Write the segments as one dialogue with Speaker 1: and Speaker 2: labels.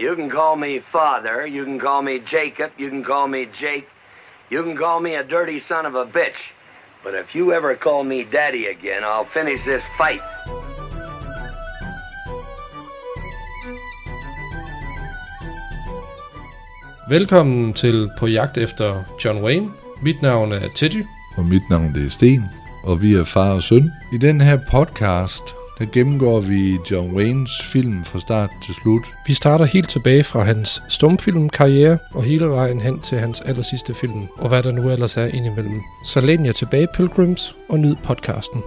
Speaker 1: You can call me father, you can call me Jacob, you can call me Jake, you can call me a dirty son of a bitch. But if you ever call me daddy again, I'll finish this fight.
Speaker 2: Velkommen til På jagt efter John Wayne. Mit navn er Teddy.
Speaker 3: Og mit navn det er Sten, og vi er far og søn. I den her podcast, der gennemgår vi John Waynes film fra start til slut.
Speaker 2: Vi starter helt tilbage fra hans stumfilmkarriere og hele vejen hen til hans allersidste film, og hvad der nu ellers er indimellem. Så læn jer tilbage, Pilgrims, og nyd podcasten.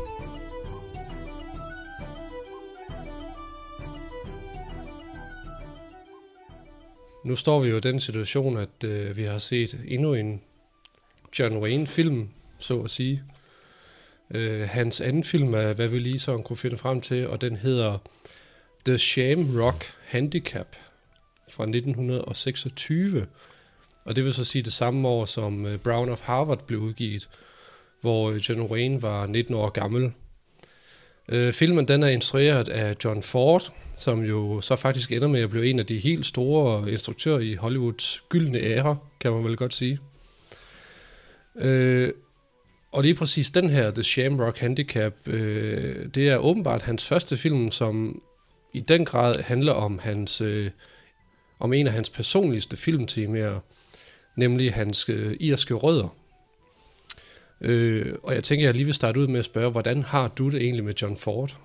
Speaker 2: Nu står vi jo i den situation, at øh, vi har set endnu en John Wayne-film, så at sige. Øh, hans anden film er, hvad vi lige så kunne finde frem til, og den hedder The Shamrock Handicap fra 1926. Og det vil så sige det samme år, som øh, Brown of Harvard blev udgivet, hvor øh, John Wayne var 19 år gammel. Øh, filmen den er instrueret af John Ford, som jo så faktisk ender med at blive en af de helt store instruktører i Hollywoods gyldne æra, kan man vel godt sige. Øh, og lige præcis den her, The Shamrock Handicap, øh, det er åbenbart hans første film, som i den grad handler om hans øh, om en af hans personligste filmtemaer, nemlig hans øh, irske rødder. Øh, og jeg tænker, jeg lige vil starte ud med at spørge, hvordan har du det egentlig med John Ford?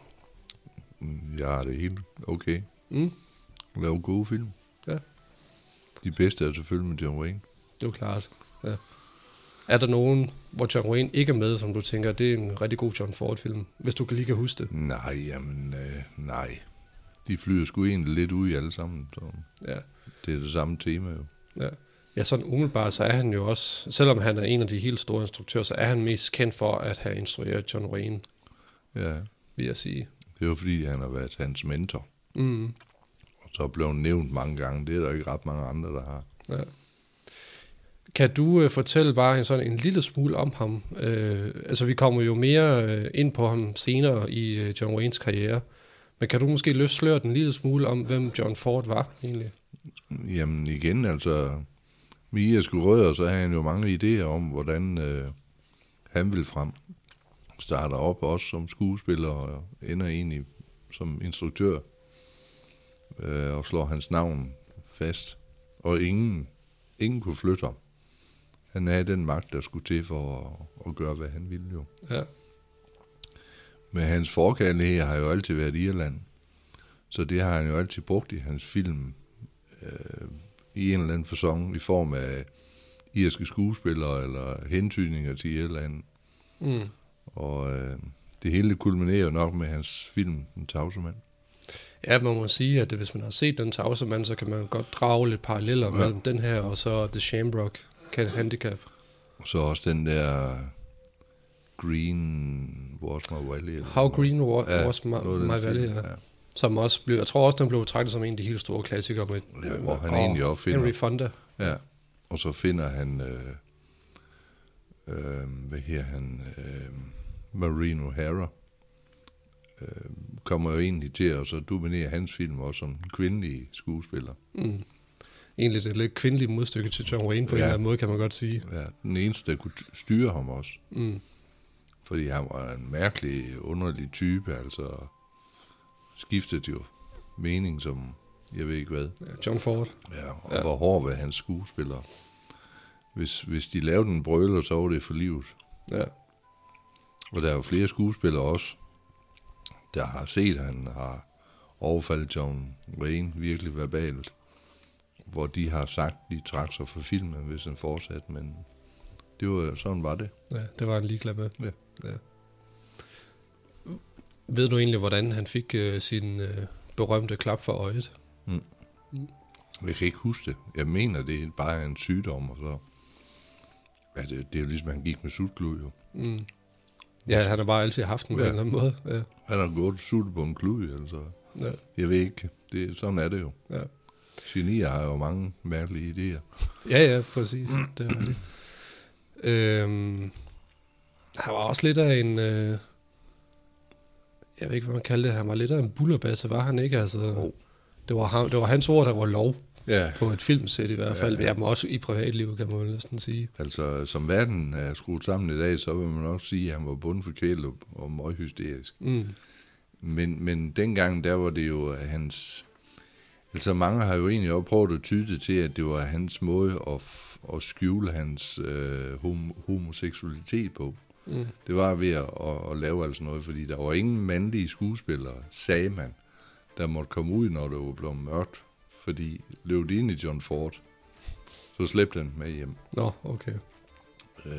Speaker 3: Ja, det er helt okay.
Speaker 2: Mm?
Speaker 3: Lave gode film.
Speaker 2: Ja.
Speaker 3: De bedste er selvfølgelig med John Wayne.
Speaker 2: Det er jo klart. Ja. Er der nogen, hvor John Wayne ikke er med, som du tænker, det er en rigtig god John Ford-film, hvis du lige kan huske det?
Speaker 3: Nej, jamen, øh, nej. De flyder sgu egentlig lidt ud i alle sammen, så
Speaker 2: Ja.
Speaker 3: det er det samme tema jo.
Speaker 2: Ja. Ja, sådan umiddelbart, så er han jo også, selvom han er en af de helt store instruktører, så er han mest kendt for at have instrueret John Wayne,
Speaker 3: Ja,
Speaker 2: vil jeg sige.
Speaker 3: det er jo fordi, han har været hans mentor.
Speaker 2: Mm.
Speaker 3: Og så blev han nævnt mange gange. Det er der ikke ret mange andre, der har.
Speaker 2: Ja. Kan du øh, fortælle bare en, sådan en lille smule om ham? Øh, altså, vi kommer jo mere øh, ind på ham senere i øh, John Waynes karriere. Men kan du måske løssløre den en lille smule om, hvem John Ford var egentlig?
Speaker 3: Jamen igen, altså, med irske rødder, så har han jo mange idéer om, hvordan øh, han vil frem. Starter op også som skuespiller og ender egentlig som instruktør. Øh, og slår hans navn fast. Og ingen, ingen kunne flytte ham. Han havde den magt, der skulle til for at, at gøre, hvad han ville jo.
Speaker 2: Ja,
Speaker 3: Men hans forkærlighed har jo altid været Irland. Så det har han jo altid brugt i hans film øh, i en eller anden fasong i form af irske skuespillere eller hentydninger til Irland.
Speaker 2: mm.
Speaker 3: Og øh, det hele kulminerer nok med hans film Den tavse mand.
Speaker 2: ja man må sige, at hvis man har set den tavse mand, så kan man godt drage lidt paralleller. Ja. mellem den her og så The Shamrock Handicap.
Speaker 3: Og så også den der Green Was My Valley.
Speaker 2: How. Green wa-
Speaker 3: Ja,
Speaker 2: Was My, My Valley,
Speaker 3: film,
Speaker 2: ja. Som også blev, jeg tror også, den blev betragtet som en af de helt store klassikere med
Speaker 3: Ja, hvor han
Speaker 2: og
Speaker 3: egentlig også finder-
Speaker 2: Henry Fonda.
Speaker 3: Ja, og så finder han, øh, øh, hvad her han, øh, Marine O'Hara, øh, kommer jo egentlig til at så dominere hans film også som den kvindelige skuespiller.
Speaker 2: Mm. Egentlig det lidt kvindelige modstykke til John Wayne på ja. en eller anden måde, kan man godt sige.
Speaker 3: Ja, den eneste, der kunne styre ham også,
Speaker 2: Mm.
Speaker 3: fordi han var en mærkelig, underlig type, altså skiftede jo mening som, jeg ved ikke hvad.
Speaker 2: Ja, John Ford.
Speaker 3: Ja, og
Speaker 2: ja.
Speaker 3: hvor hård var hans skuespiller. Hvis, hvis de lavede en brøler, så var det for livet.
Speaker 2: Ja.
Speaker 3: Og der er jo flere skuespillere også, der har set, at han har overfaldet John Wayne virkelig verbalt. Hvor de har sagt, de trak sig fra filmen, hvis han fortsatte, men det var, sådan var det.
Speaker 2: ja, det var han ligeglad med.
Speaker 3: Ja.
Speaker 2: ja. Ved du egentlig, hvordan han fik øh, sin øh, berømte klap for øjet?
Speaker 3: Jeg kan ikke huske det. Jeg mener, det er bare en sygdom, og så... Ja, det, det er jo ligesom, han gik med sutklud, jo.
Speaker 2: Mm. Ja, han har bare altid haft den på
Speaker 3: Ja.
Speaker 2: en eller anden måde. Ja.
Speaker 3: Han har gået suttet på en klud, altså.
Speaker 2: Ja.
Speaker 3: Jeg ved ikke. Det, sådan er det jo.
Speaker 2: Ja.
Speaker 3: Genier har jo mange mærkelige idéer.
Speaker 2: Ja, ja, præcis. Det er rigtigt. Øhm, han var også lidt af en... Øh, jeg ved ikke, hvad man kalder det. Han var lidt af en bullerbasse, var han ikke? Altså,
Speaker 3: Jo.
Speaker 2: Det var, ham, det var hans ord, der var lov
Speaker 3: Ja,
Speaker 2: på et filmsæt i hvert fald.
Speaker 3: Ja,
Speaker 2: Ja, men også i privatlivet, kan man næsten sige.
Speaker 3: altså som verden er skruet sammen i dag, så vil man også sige, at han var bunden for kvæl og meget hysterisk.
Speaker 2: Mm.
Speaker 3: Men, men dengang, der var det jo hans... Altså mange har jo egentlig også prøvet at tyde det til, at det var hans måde at, f- at skjule hans øh, hom- homoseksualitet på.
Speaker 2: Mm.
Speaker 3: Det var ved at, at, at lave altså noget, fordi der var ingen mandlige skuespillere, sagde man, der måtte komme ud, når det var blevet mørkt. Fordi løb de ind i John Ford, så slæbte han med hjem.
Speaker 2: Nå, okay.
Speaker 3: Øh,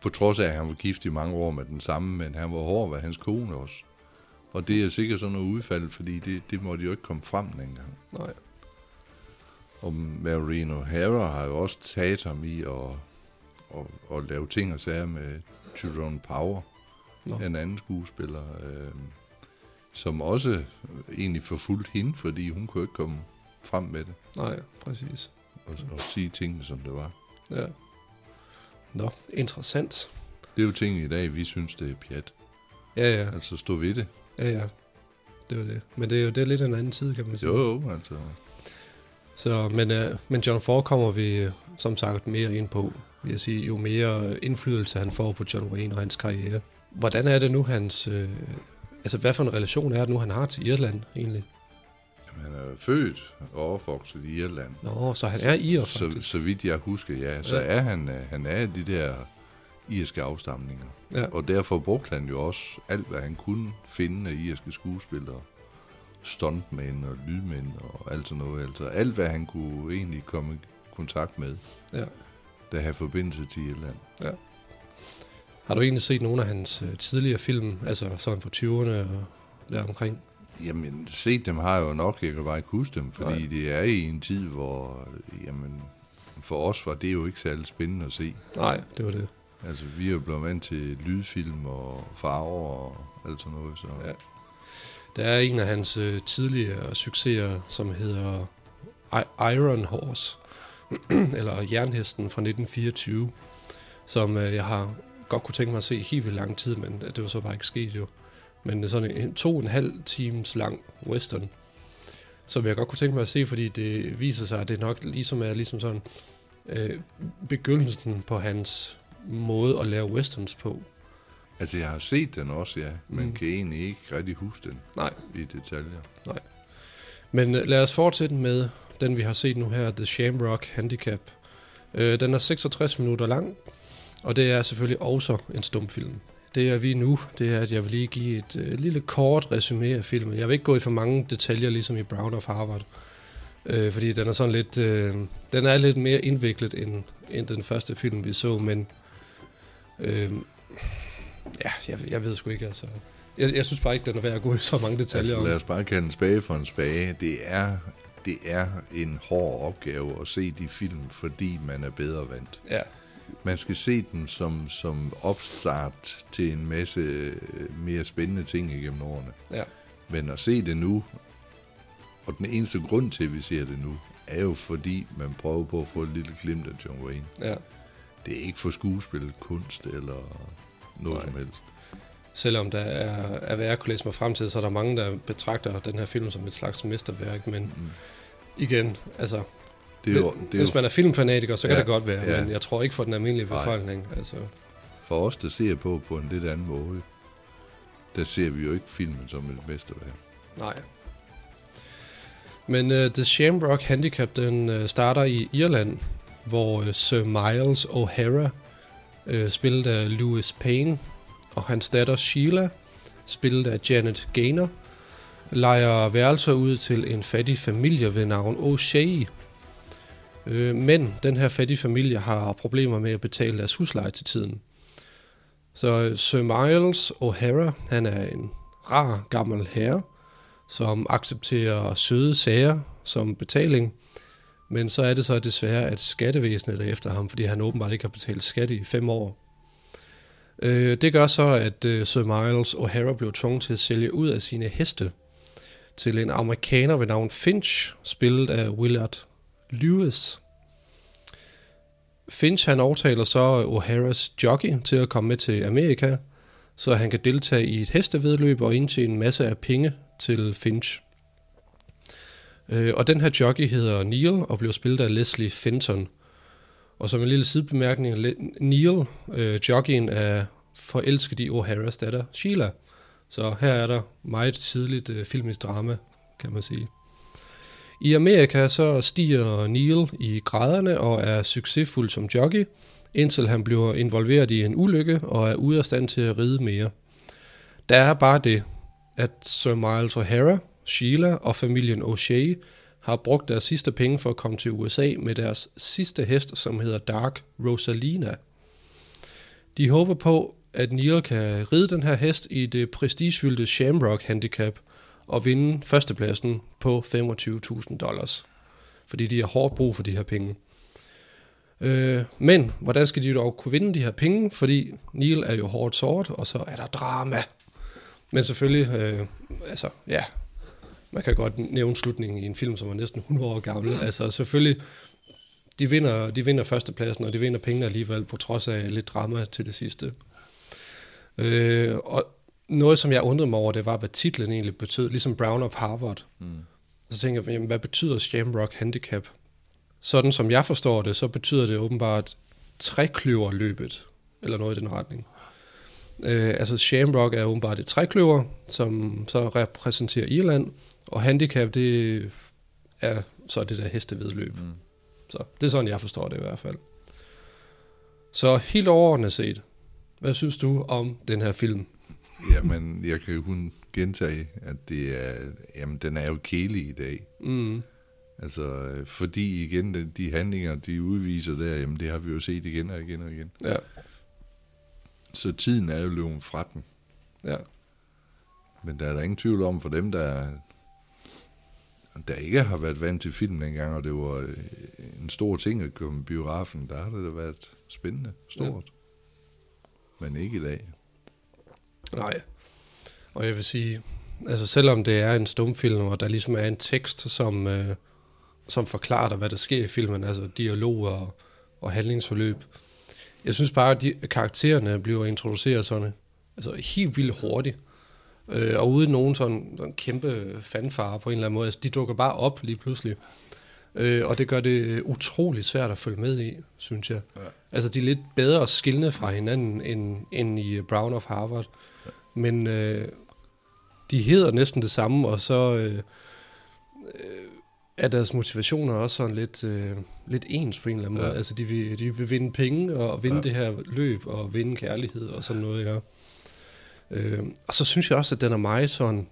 Speaker 3: på trods af, at han var gift i mange år med den samme, men han var hård ved hans kone også. Og det er sikkert sådan noget udfald, fordi det, det måtte jo ikke komme frem dengang.
Speaker 2: Nej.
Speaker 3: Og Maureen O'Hara har jo også taget ham i at, at, at lave ting og sager med Tyrone Power,
Speaker 2: Nå.
Speaker 3: en anden skuespiller, øh, som også egentlig forfulgte hende, fordi hun kunne ikke komme frem med det
Speaker 2: Nej, præcis.
Speaker 3: og, og sige tingene, som det var.
Speaker 2: Ja. Nå, interessant.
Speaker 3: Det er jo ting i dag, vi synes, det er pjat.
Speaker 2: Ja, ja.
Speaker 3: Altså stå ved det.
Speaker 2: Ja, ja. Det var det. Men det er jo det er lidt en anden tid, kan man sige.
Speaker 3: Jo, jo, altså.
Speaker 2: Så, men, øh, men John Ford kommer vi øh, som sagt mere ind på, vil jeg sige, jo mere indflydelse han får på John Wayne og hans karriere. Hvordan er det nu hans... Øh, altså, hvad for en relation er det nu, han har til Irland egentlig?
Speaker 3: Jamen, han er født og opvokset i Irland.
Speaker 2: Nå, så han er ir
Speaker 3: Så,
Speaker 2: faktisk.
Speaker 3: så vidt jeg husker, ja, så
Speaker 2: Ja.
Speaker 3: er han, øh, han er de der irske afstamninger.
Speaker 2: Ja.
Speaker 3: Og derfor brugte han jo også alt, hvad han kunne finde af irske skuespillere. Stuntmænd og lydmænd og alt sådan noget. Altså alt, hvad han kunne egentlig komme i kontakt med,
Speaker 2: Ja.
Speaker 3: der havde forbindelse til Irland.
Speaker 2: Har du egentlig set nogle af hans øh, tidligere film, altså sådan fra 20'erne og der omkring?
Speaker 3: Jamen, set dem har jeg jo nok, jeg kan bare ikke huske dem, fordi
Speaker 2: Nej.
Speaker 3: det er i en tid, hvor, jamen, for os var det jo ikke særlig spændende at se.
Speaker 2: Nej, det var det.
Speaker 3: Altså, vi er jo blevet vant til lydfilm og farver og alt sådan noget, så...
Speaker 2: Ja. Der er en af hans øh, tidligere succeser, som hedder I- Iron Horse, eller Jernhesten fra 1924, som øh, jeg har godt kunne tænke mig at se helt vildt lang tid, men øh, det var så bare ikke sket jo. Men det er sådan en to og en halv times lang western, som jeg godt kunne tænke mig at se, fordi det viser sig, at det nok ligesom er ligesom sådan øh, begyndelsen på hans måde at lave westerns på.
Speaker 3: Altså, jeg har set den også, ja, men
Speaker 2: Mm.
Speaker 3: kan egentlig ikke rigtig huske den
Speaker 2: Nej,
Speaker 3: i detaljer.
Speaker 2: Men øh, lad os fortsætte med den, vi har set nu her, The Shamrock Handicap. Øh, den er 66 minutter lang, og det er selvfølgelig også en stumfilm. Det er vi nu, det er, at jeg vil lige give et øh, lille kort resume af filmen. Jeg vil ikke gå i for mange detaljer, ligesom i Brown of Harvard. Øh, fordi den er sådan lidt, øh, den er lidt mere indviklet end, end den første film, vi så, men øh, ja, jeg, jeg ved sgu ikke, altså. Jeg, jeg synes bare ikke, den er værd at gå i så mange detaljer
Speaker 3: Altså,
Speaker 2: om.
Speaker 3: lad os bare kalde en spage for en spage. Det er, det er en hård opgave at se de film, fordi man er bedre vant.
Speaker 2: Ja,
Speaker 3: Man skal se dem som, som opstart til en masse øh, mere spændende ting igennem årene.
Speaker 2: ja,
Speaker 3: Men at se det nu, og den eneste grund til, at vi ser det nu, er jo fordi, man prøver på at få et lille glimt af John Wayne.
Speaker 2: ja.
Speaker 3: Det er ikke for skuespil, kunst eller noget
Speaker 2: Nej.
Speaker 3: som helst.
Speaker 2: Selvom der er, er hvad jeg kunne læse mig frem til, så er der mange, der betragter den her film som et slags mesterværk, men
Speaker 3: Mm.
Speaker 2: igen, altså,
Speaker 3: Det er jo, det er
Speaker 2: hvis man er filmfanatiker, så kan
Speaker 3: Ja,
Speaker 2: det godt være,
Speaker 3: ja.
Speaker 2: men jeg tror ikke for den almindelige
Speaker 3: Nej.
Speaker 2: befolkning. Altså,
Speaker 3: for os, der ser på på en lidt anden måde, der ser vi jo ikke filmen som et mesterværk.
Speaker 2: nej. Men uh, The Shamrock Handicap, den uh, starter i Irland, hvor øh, Sir Miles O'Hara, øh, spillet af Louis Payne, og hans datter Sheila, spillet af Janet Gaynor, lejer værelser ud til en fattig familie ved navn O'Shea. Øh, men den her fattige familie har problemer med at betale deres husleje til tiden. Så øh, Sir Miles O'Hara, han er en rar gammel herre, som accepterer søde sager som betaling. Men så er det så desværre, at skattevæsenet er efter ham, fordi han åbenbart ikke har betalt skat i fem år. Øh, det gør så, at øh, Sir Miles O'Hara blev tvunget til at sælge ud af sine heste til en amerikaner ved navn Finch, spillet af Willard Lewis. Finch han overtaler så O'Haras jockey til at komme med til Amerika, så han kan deltage i et hestevedløb og indtjene en masse af penge til Finch. Øh, og den her jockey hedder Neil og blev spillet af Leslie Fenton. Og som en lille sidebemærkning, Neil, øh, jockeyen, er forelsket i O'Haras datter, Sheila. Så her er der meget tidligt øh, filmisk drama, kan man sige. I Amerika så stiger Neil i graderne og er succesfuld som jockey, indtil han bliver involveret i en ulykke og er ude af stand til at ride mere. Der er bare det, at Sir Miles O'Hara, Sheila og familien O'Shea har brugt deres sidste penge for at komme til USA med deres sidste hest, som hedder Dark Rosalina. De håber på, at Neil kan ride den her hest i det prestigefyldte Shamrock Handicap og vinde førstepladsen på 25.000 dollars. Fordi de har hårdt brug for de her penge. Øh, men hvordan skal de dog kunne vinde de her penge? Fordi Neil er jo hårdt sort, og så er der drama. Men selvfølgelig, øh, altså ja, man kan godt nævne slutningen i en film, som er næsten 100 år gammel. Altså selvfølgelig, de vinder, de vinder førstepladsen, og de vinder pengene alligevel, på trods af lidt drama til det sidste. Øh, og noget, som jeg undrede mig over, det var, hvad titlen egentlig betød, ligesom Brown of Harvard. Mm. Så tænker jeg, jamen, hvad betyder Shamrock Handicap? Sådan som jeg forstår det, så betyder det åbenbart trækløverløbet, eller noget i den retning. Øh, altså Shamrock er åbenbart et trækløver, som så repræsenterer Irland, og handicap, det er så det der hestevedløb. Mm. Så det er sådan, jeg forstår det i hvert fald. Så helt overordnet set, hvad synes du om den her film?
Speaker 3: Jamen, jeg kan kun gentage, at det er, jamen, den er jo kælig i dag.
Speaker 2: Mm.
Speaker 3: Altså, fordi igen, de, handlinger, de udviser der, jamen, det har vi jo set igen og igen og igen.
Speaker 2: Ja,
Speaker 3: Så tiden er jo løbet fra den.
Speaker 2: ja.
Speaker 3: Men der er der ingen tvivl om, for dem, der, der ikke har været vant til film engang, og det var øh, en stor ting at komme i biografen, der har det da været spændende, stort. Ja. Men ikke i dag.
Speaker 2: Nej. Og jeg vil sige, altså selvom det er en stumfilm, og der ligesom er en tekst, som, øh, som forklarer dig, hvad der sker i filmen, altså dialoger og, og handlingsforløb. Jeg synes bare, at de, karaktererne bliver introduceret sådan, altså helt vildt hurtigt. Øh, og uden nogen sådan, sådan kæmpe fanfare på en eller anden måde. Altså, de dukker bare op lige pludselig. Øh, og det gør det utrolig svært at følge med i, synes jeg. Ja. Altså, de er lidt bedre skillende fra hinanden end, end i Brown of Harvard. Ja. Men øh, de hedder næsten det samme, og så øh, øh, er deres motivationer også sådan lidt, øh, lidt ens på en eller anden
Speaker 3: Ja.
Speaker 2: måde. Altså, de vil, de vil vinde penge og vinde
Speaker 3: Ja.
Speaker 2: det her løb og vinde kærlighed og sådan noget, ja. Øh, og så synes jeg også, at den er meget sådan,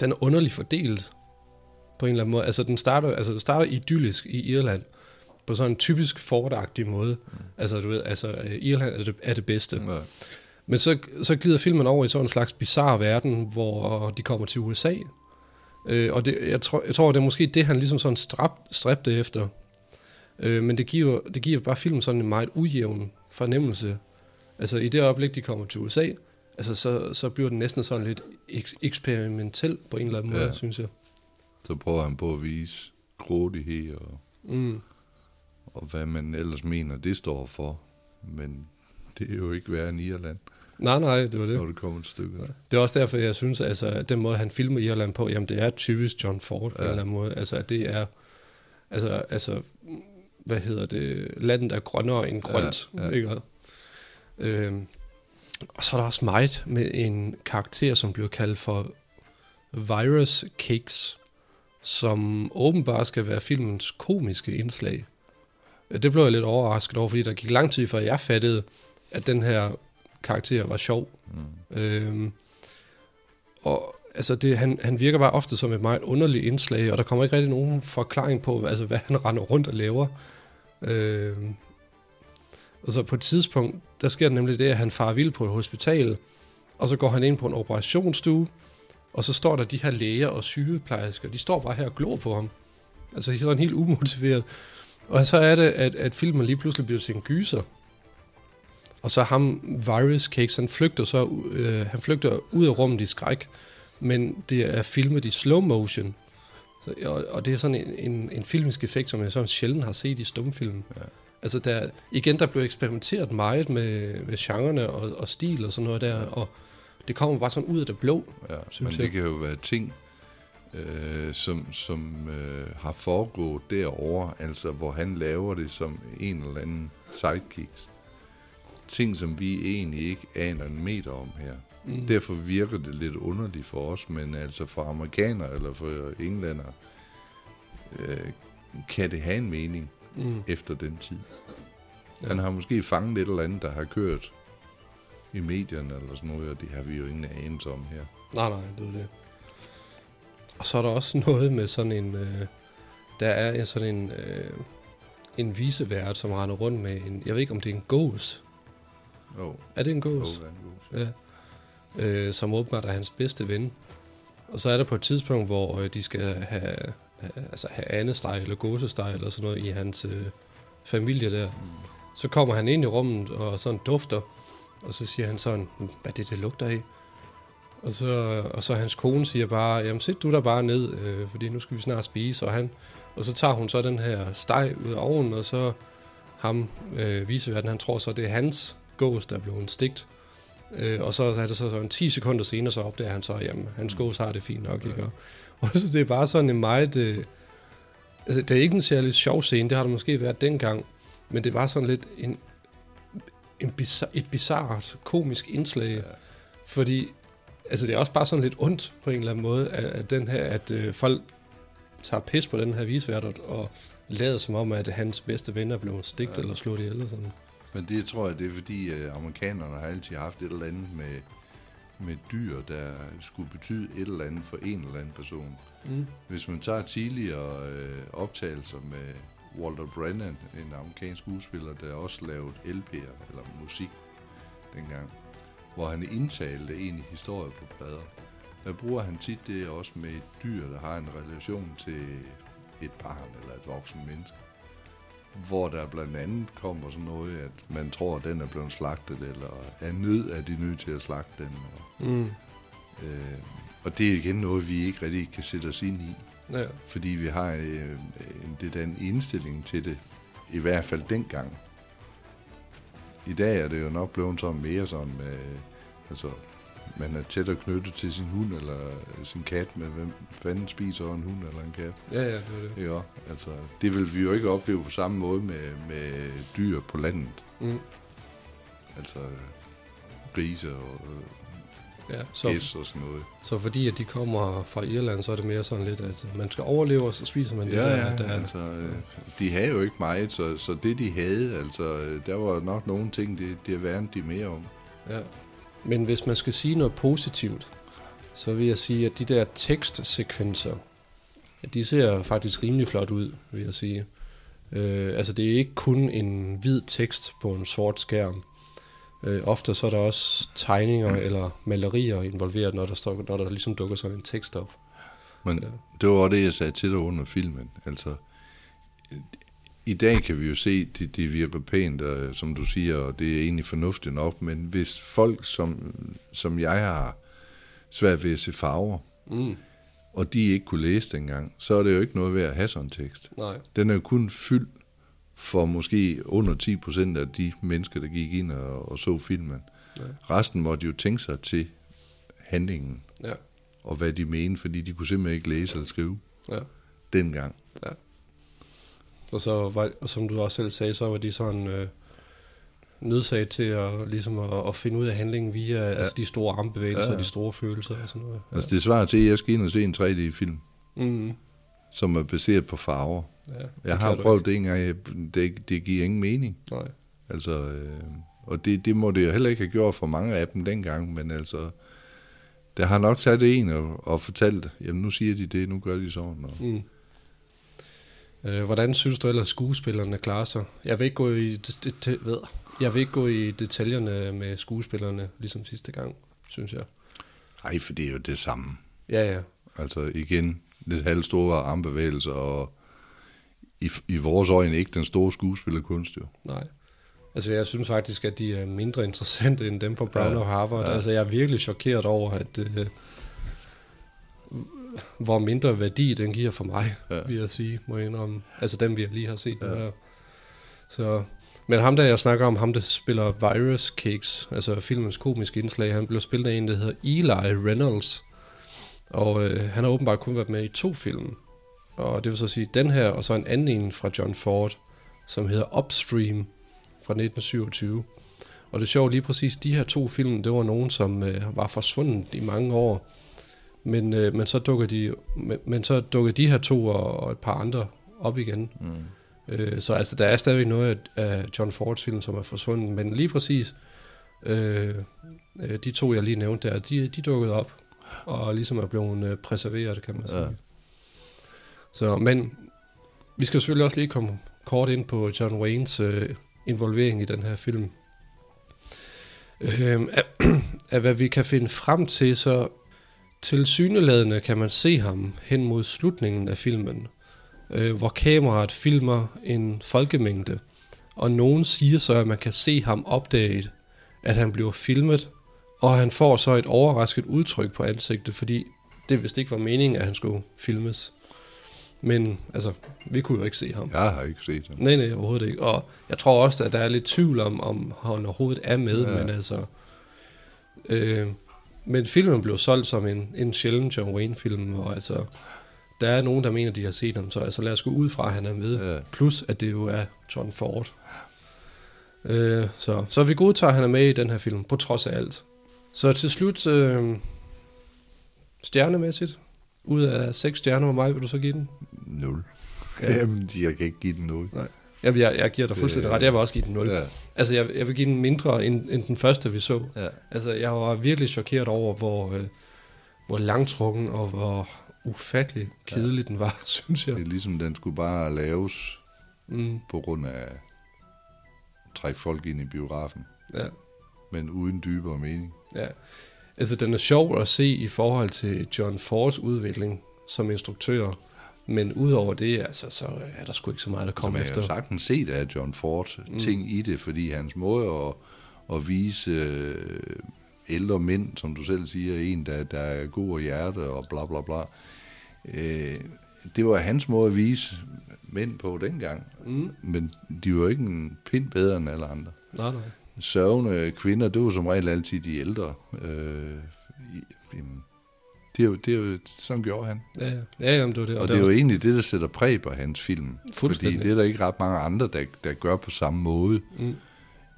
Speaker 2: den er underligt fordelt på en eller anden måde. Altså, den starter, altså, den starter idyllisk i Irland, på sådan en typisk fordagtig måde. Mm. Altså, du ved, altså, øh, Irland er det, er det bedste.
Speaker 3: Ja.
Speaker 2: Men så, så glider filmen over i sådan en slags bizarre verden, hvor de kommer til USA. Øh, og det, jeg, tror, jeg tror, det er måske det, han ligesom sådan strab, stræbte efter. Øh, men det giver, det giver bare filmen sådan en meget ujævn fornemmelse. Altså i det øjeblik, de kommer til USA, altså så, så bliver den næsten sådan lidt eks- eksperimentel på en eller anden måde,
Speaker 3: Ja.
Speaker 2: synes jeg.
Speaker 3: Så prøver han på at vise grådighed og,
Speaker 2: Mm.
Speaker 3: og hvad man ellers mener, det står for. Men det er jo ikke værre end Irland,
Speaker 2: Nej, nej, det var det.
Speaker 3: når det kommer et stykke.
Speaker 2: Det er også derfor, jeg synes, altså, at den måde, han filmer Irland på, jamen det er typisk John Ford på
Speaker 3: Ja.
Speaker 2: en eller anden måde. Altså, at det er, altså, altså, hvad hedder det, landet er grønnere end grønt,
Speaker 3: Ja,
Speaker 2: ja,
Speaker 3: ja.
Speaker 2: ja. ikke? Øhm, og så er der også meget med en karakter, som bliver kaldt for Virus Cakes, som åbenbart skal være filmens komiske indslag. Det blev jeg lidt overrasket over, fordi der gik lang tid, før jeg fattede, at den her karakter var sjov.
Speaker 3: Mm.
Speaker 2: Øhm, og altså det, han, han virker bare ofte som et meget underligt indslag, og der kommer ikke rigtig nogen forklaring på, altså, hvad han render rundt og laver. Øhm, og så på et tidspunkt, der sker det nemlig det, at han farer vild på et hospital, og så går han ind på en operationsstue, og så står der de her læger og sygeplejersker, de står bare her og glor på ham. Altså sådan helt umotiveret. Og så er det, at, at filmen lige pludselig bliver til en gyser. Og så ham, Virus Cakes, han flygter så øh, han flygter ud af rummet i skræk, men det er filmet i slow motion. Så, og, og det er sådan en, en, en filmisk effekt, som jeg sådan sjældent har set i stumfilm.
Speaker 3: Ja.
Speaker 2: Altså der, igen, der blev eksperimenteret meget med, med genrerne og, og stil og sådan noget der, og det kommer bare sådan ud af det blå.
Speaker 3: Ja,
Speaker 2: Synes
Speaker 3: men
Speaker 2: jeg.
Speaker 3: det kan jo være ting, øh, som, som øh, har foregået derovre, altså hvor han laver det som en eller anden sidekicks. Ting, som vi egentlig ikke aner en meter om her. Mm. Derfor virker det lidt underligt for os, men altså for amerikanere eller for englænder, øh, kan det have en mening
Speaker 2: Mm.
Speaker 3: efter den tid.
Speaker 2: Ja.
Speaker 3: Han har måske fanget et eller andet, der har kørt i medierne eller sådan noget, og det har vi jo ingen anelse om her.
Speaker 2: Nej, nej, det er det. Og så er der også noget med sådan en... Øh, der er en sådan en... Øh, en visevært, som render rundt med en... Jeg ved ikke, om det er en gås.
Speaker 3: Oh,
Speaker 2: Er det en
Speaker 3: oh,
Speaker 2: gås? Ja. Øh, som åbenbart er hans bedste ven. Og så er der på et tidspunkt, hvor øh, de skal have, altså have andesteg eller gåsesteg eller sådan noget i hans øh, familie der.
Speaker 3: Mm.
Speaker 2: Så kommer han ind i rummet og sådan dufter, og så siger han sådan, hvad er det, det lugter af? Og så, og så hans kone siger bare, jamen sæt du der bare ned, øh, fordi nu skal vi snart spise. Og, han, og så tager hun så den her steg ud af ovnen, og så ham, øh, viseverden, han tror så, det er hans gås, der er blevet stigt. Øh, og så er det så sådan 10 sekunder senere, så opdager han så, jamen hans gås har det fint nok, ikke? Og, og så det er bare sådan en meget... Øh, altså, det er ikke en særlig sjov scene, det har det måske været dengang, men det var sådan lidt en, en bizar, et bizarrt komisk indslag, ja. fordi altså, det er også bare sådan lidt ondt på en eller anden måde, at, at, den her, at øh, folk tager pis på den her visvært og, lader som om, at hans bedste ven er blevet stigt ja. eller slået ihjel eller sådan.
Speaker 3: Men det tror jeg, det er fordi, at amerikanerne har altid haft et eller andet med, med dyr, der skulle betyde et eller andet for en eller anden person.
Speaker 2: Mm.
Speaker 3: Hvis man tager tidligere øh, optagelser med Walter Brennan, en amerikansk skuespiller, der også lavede LP'er, eller musik dengang, hvor han indtalte egentlig historie på plader. Der bruger han tit det også med et dyr, der har en relation til et barn eller et voksen menneske. Hvor der blandt andet kommer sådan noget, at man tror, at den er blevet slagtet, eller er nød, at de nødt til at slagte den. Og,
Speaker 2: Mm.
Speaker 3: øh, og det er igen noget, vi ikke rigtig kan sætte os ind i
Speaker 2: Ja.
Speaker 3: fordi vi har øh, en, det er den indstilling til det, i hvert fald dengang. I dag er det jo nok blevet sådan mere sådan med, altså, man er tættere knyttet til sin hund eller sin kat, men hvem fanden spiser en hund eller en kat?
Speaker 2: ja, ja, det er det.
Speaker 3: Ja, altså, det vil vi jo ikke opleve på samme måde med, med dyr på landet.
Speaker 2: Mm.
Speaker 3: Altså grise og
Speaker 2: Ja,
Speaker 3: så, gæs og sådan noget.
Speaker 2: så fordi at de kommer fra Irland, så er det mere sådan lidt, at man skal overleve, og så spiser man det
Speaker 3: Ja,
Speaker 2: der.
Speaker 3: ja,
Speaker 2: der
Speaker 3: altså, øh, de havde jo ikke meget, så, så det de havde, altså, øh, der var nok nogle ting, det, det værnede de mere om.
Speaker 2: Ja. Men hvis man skal sige noget positivt, så vil jeg sige, at de der tekstsekvenser, at de ser faktisk rimelig flot ud, vil jeg sige. Øh, altså det er ikke kun en hvid tekst på en sort skærm. Øh, ofte så er der også tegninger eller malerier involveret, når der, står, når der ligesom dukker sådan en tekst op.
Speaker 3: Men
Speaker 2: Ja.
Speaker 3: det var det, jeg sagde til dig under filmen. Altså, i dag kan vi jo se, de, de virker pænt, og, som du siger, og det er egentlig fornuftigt nok, men hvis folk, som, som jeg har svært ved at se farver,
Speaker 2: Mm.
Speaker 3: og de ikke kunne læse dengang, så er det jo ikke noget ved at have sådan en tekst.
Speaker 2: Nej.
Speaker 3: Den er jo kun fyldt for måske under 10 procent af de mennesker, der gik ind og, og så filmen.
Speaker 2: Ja.
Speaker 3: Resten måtte jo tænke sig til handlingen,
Speaker 2: Ja.
Speaker 3: og hvad de mente, fordi de kunne simpelthen ikke læse eller skrive
Speaker 2: ja.
Speaker 3: dengang.
Speaker 2: Og, så var, og som du også selv sagde, så var de sådan øh, nødsaget til at, ligesom at, at finde ud af handlingen via ja. altså de store armbevægelser ja. Og de store følelser og sådan noget. Ja.
Speaker 3: Altså det svarer til, at jeg skal ind og se en 3D-film,
Speaker 2: Mm,
Speaker 3: som er baseret på farver.
Speaker 2: ja, det
Speaker 3: Jeg har prøvet det en gang, jeg- det, det giver ingen mening.
Speaker 2: Ikke. Nej.
Speaker 3: Altså, øh, og det, det må det jo heller ikke have gjort for mange af dem dengang, men altså, der har nok taget en og, og fortalt, jamen nu siger de det, nu gør de sådan. Og,
Speaker 2: Mm. Øh, hvordan synes du ellers, skuespillerne klarer sig? Jeg vil ikke gå i, det, det, ved. Jeg vil ikke gå i detaljerne med skuespillerne, ligesom sidste gang, synes jeg.
Speaker 3: Ej, for det er jo det samme.
Speaker 2: Ja, ja.
Speaker 3: Altså igen, lidt halvstore armbevægelser, og i, i vores øjne ikke den store skuespillerkunst jo.
Speaker 2: Nej. Altså, jeg synes faktisk, at de er mindre interessante end dem fra Brown
Speaker 3: Ja,
Speaker 2: og Harvard.
Speaker 3: ja.
Speaker 2: Altså, jeg er virkelig chokeret over, at øh, hvor mindre værdi den giver for mig, ja. Vil jeg sige, må jeg indrømme. Altså, dem vi lige har set ja. Her. Så, men ham der, jeg snakker om, ham der spiller Virus Cakes, altså filmens komiske indslag, han blev spillet af en, der hedder Eli Reynolds. Og øh, han har åbenbart kun været med i to film. Og det vil så sige den her, og så en anden en fra John Ford, som hedder Upstream fra 1927. Og det sjovt, lige præcis de her to film, det var nogen, som øh, var forsvundet i mange år. Men, øh, men, så dukker de, men, men så dukker de her to og, og et par andre op igen.
Speaker 3: Mm.
Speaker 2: Øh, så altså, der er stadigvæk noget af, John Fords film, som er forsvundet. Men lige præcis øh, øh, de to, jeg lige nævnte der, de, de dukkede op. Og ligesom er blevet øh, preserveret, kan man sige.
Speaker 3: Ja.
Speaker 2: Så, men vi skal selvfølgelig også lige komme kort ind på John Waynes øh, involvering i den her film. Øh, af, af hvad vi kan finde frem til, så til syneladende kan man se ham hen mod slutningen af filmen, øh, hvor kameraet filmer en folkemængde, og nogen siger så, at man kan se ham opdage, at han bliver filmet, og han får så et overrasket udtryk på ansigtet, fordi det vist ikke var meningen, at han skulle filmes. Men altså, vi kunne jo ikke se ham.
Speaker 3: Jeg har ikke set ham.
Speaker 2: Nej, nej, overhovedet ikke. Og jeg tror også, at der er lidt tvivl om, om han overhovedet er med, ja. Men altså... Øh, men filmen blev solgt som en, en sjældent John Wayne-film, og altså... Der er nogen, der mener, de har set ham, så altså lad os gå ud fra, at han er med.
Speaker 3: Ja.
Speaker 2: Plus, at det jo er John Ford. Øh, så, så vi godtager, at han er med i den her film, på trods af alt. Så til slut, øh, stjernemæssigt, ud af seks stjerner, hvor meget vil du så give den?
Speaker 3: Nul.
Speaker 2: Ja.
Speaker 3: Ja. Jamen, jeg kan ikke give den nul.
Speaker 2: Jeg, jeg, jeg giver dig fuldstændig ret. Jeg vil også give den 0. Ja.
Speaker 3: Ja.
Speaker 2: Altså, jeg, jeg vil give den mindre end, end den første, vi så.
Speaker 3: ja.
Speaker 2: Altså, jeg var virkelig chokeret over, hvor, øh, hvor langtrukken og hvor ufattelig kedelig ja. den var, synes jeg.
Speaker 3: Det er ligesom, den skulle bare laves
Speaker 2: Mm,
Speaker 3: på grund af at trække folk ind i biografen,
Speaker 2: ja,
Speaker 3: men uden dybere mening.
Speaker 2: ja. Altså, den er sjov at se i forhold til John Fords udvikling som instruktør. Men udover det, altså, så er der sgu ikke så meget, der kommer
Speaker 3: man kan
Speaker 2: efter.
Speaker 3: sagtens se, der er John Ford
Speaker 2: Mm.
Speaker 3: ting i det, fordi hans måde at, at vise øh, ældre mænd, som du selv siger, en, der, der er god af hjerte og bla bla bla, øh, det var hans måde at vise mænd på dengang.
Speaker 2: Mm.
Speaker 3: Men de var ikke en pind bedre end alle andre.
Speaker 2: Nej, nej.
Speaker 3: Sørgende kvinder, det var som regel altid de ældre. Øh, i- jamen, det er jo, det er jo, sådan gjorde han.
Speaker 2: Ja, ja. ja jamen, det var det.
Speaker 3: Og det er jo
Speaker 2: også-
Speaker 3: egentlig det, der sætter præg på hans film. Fordi det er der ikke ret mange andre, der, der gør på samme måde.
Speaker 2: Mm.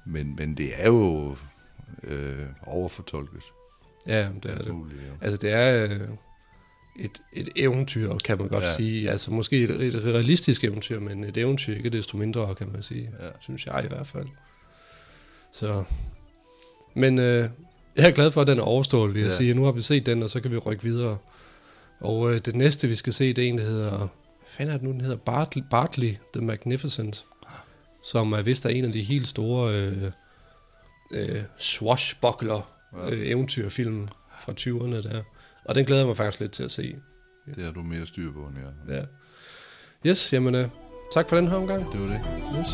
Speaker 3: Men, men det er jo øh, overfortolket.
Speaker 2: Ja, det er det.
Speaker 3: Muligt, ja.
Speaker 2: Altså, det er øh, et, et eventyr, kan man godt.
Speaker 3: Ja.
Speaker 2: sige. Altså, måske et, et realistisk eventyr, men et eventyr ikke desto mindre, kan man sige.
Speaker 3: Ja.
Speaker 2: Synes jeg i hvert fald. Så, men øh, jeg er glad for, at den er overstået, vil jeg
Speaker 3: Ja.
Speaker 2: sige. Nu har vi set den, og så kan vi rykke videre. Og øh, det næste, vi skal se, det er en, der hedder... Hvad fanden er det nu, den hedder? Bartley, Bartley the Magnificent. Som er vist er en af de helt store øh, øh, swashbuckler
Speaker 3: Ja.
Speaker 2: øh, eventyrfilm fra 20'erne der. Og den glæder jeg mig faktisk lidt til at se.
Speaker 3: Det har du mere styr på, end jeg.
Speaker 2: Ja. Yes, jamen, øh, tak for den her omgang.
Speaker 3: Det var det.
Speaker 2: Yes.